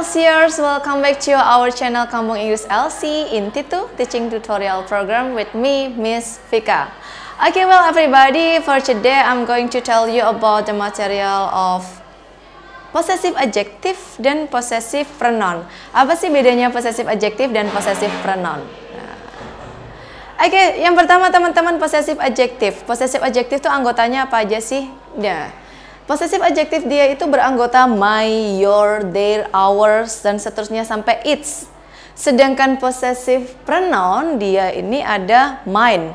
Elsiers, welcome back to our channel Kampung Inggris LC in Titu Teaching Tutorial Program with me, Miss Vika. Okay, well everybody, for today I'm going to tell you about the material of possessive adjective dan possessive pronoun. Apa sih bedanya possessive adjective dan possessive pronoun? Nah. Oke, okay, yang pertama teman-teman possessive adjective. Possessive adjective itu anggotanya apa aja sih? Nah, Possessive adjektif dia itu beranggota my, your, their, ours, dan seterusnya sampai its. Sedangkan possessive pronoun dia ini ada mine,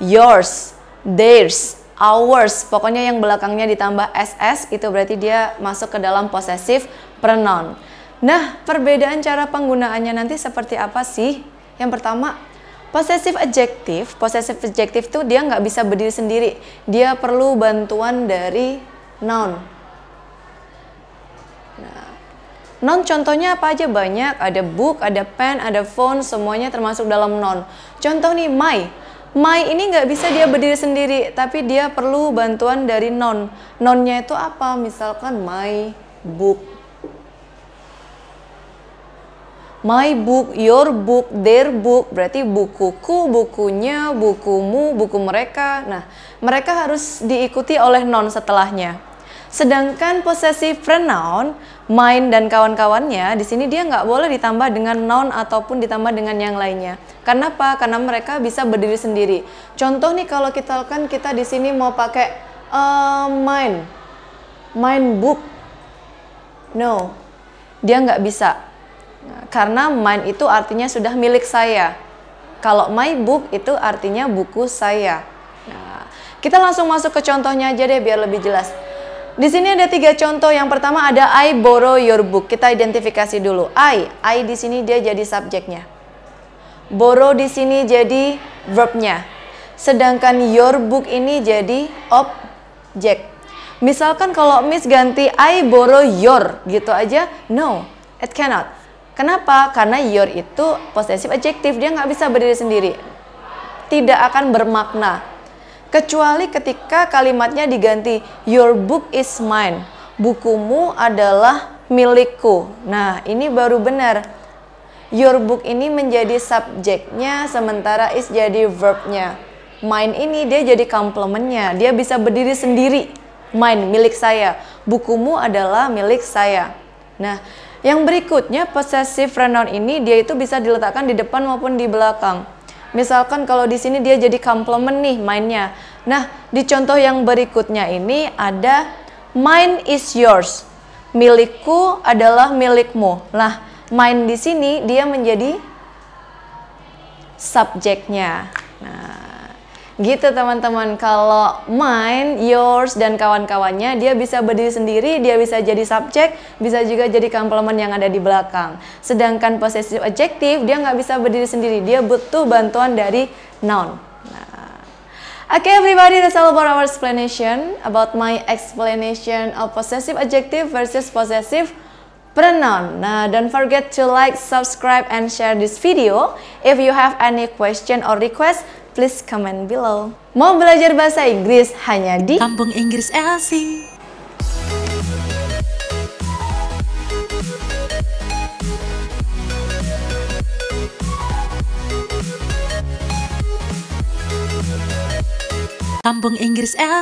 yours, theirs, ours. Pokoknya yang belakangnya ditambah ss itu berarti dia masuk ke dalam possessive pronoun. Nah, perbedaan cara penggunaannya nanti seperti apa sih? Yang pertama, possessive adjective, possessive adjective itu dia nggak bisa berdiri sendiri. Dia perlu bantuan dari noun. Nah, noun contohnya apa aja banyak, ada book, ada pen, ada phone, semuanya termasuk dalam noun. Contoh nih my. My ini nggak bisa dia berdiri sendiri, tapi dia perlu bantuan dari noun. Nounnya itu apa? Misalkan my book. My book, your book, their book, berarti bukuku, bukunya, bukumu, buku mereka. Nah, mereka harus diikuti oleh noun setelahnya. Sedangkan possessive pronoun, mine dan kawan-kawannya, di sini dia nggak boleh ditambah dengan noun ataupun ditambah dengan yang lainnya. Karena apa? Karena mereka bisa berdiri sendiri. Contoh nih kalau kita kan kita di sini mau pakai uh, mine, mine book, no, dia nggak bisa. Karena mine itu artinya sudah milik saya. Kalau my book itu artinya buku saya. Nah, kita langsung masuk ke contohnya aja deh biar lebih jelas. Di sini ada tiga contoh. Yang pertama ada I borrow your book. Kita identifikasi dulu. I, I di sini dia jadi subjeknya. Borrow di sini jadi verbnya. Sedangkan your book ini jadi objek. Misalkan kalau Miss ganti I borrow your gitu aja, no, it cannot. Kenapa? Karena your itu possessive adjective, dia nggak bisa berdiri sendiri. Tidak akan bermakna kecuali ketika kalimatnya diganti your book is mine. Bukumu adalah milikku. Nah, ini baru benar. Your book ini menjadi subjeknya sementara is jadi verbnya. Mine ini dia jadi komplementnya. Dia bisa berdiri sendiri. Mine milik saya. Bukumu adalah milik saya. Nah, yang berikutnya possessive pronoun ini dia itu bisa diletakkan di depan maupun di belakang. Misalkan kalau di sini dia jadi complement nih mainnya. Nah, di contoh yang berikutnya ini ada mine is yours. Milikku adalah milikmu. Nah, mine di sini dia menjadi subjeknya. Nah, Gitu teman-teman, kalau mine, yours, dan kawan-kawannya dia bisa berdiri sendiri, dia bisa jadi subjek, bisa juga jadi komplement yang ada di belakang. Sedangkan possessive adjective dia nggak bisa berdiri sendiri, dia butuh bantuan dari noun. Nah. Okay everybody, that's all about our explanation about my explanation of possessive adjective versus possessive pronoun. Nah, don't forget to like, subscribe, and share this video. If you have any question or request, please comment below. Mau belajar bahasa Inggris hanya di Kampung Inggris LC. Kampung Inggris LC.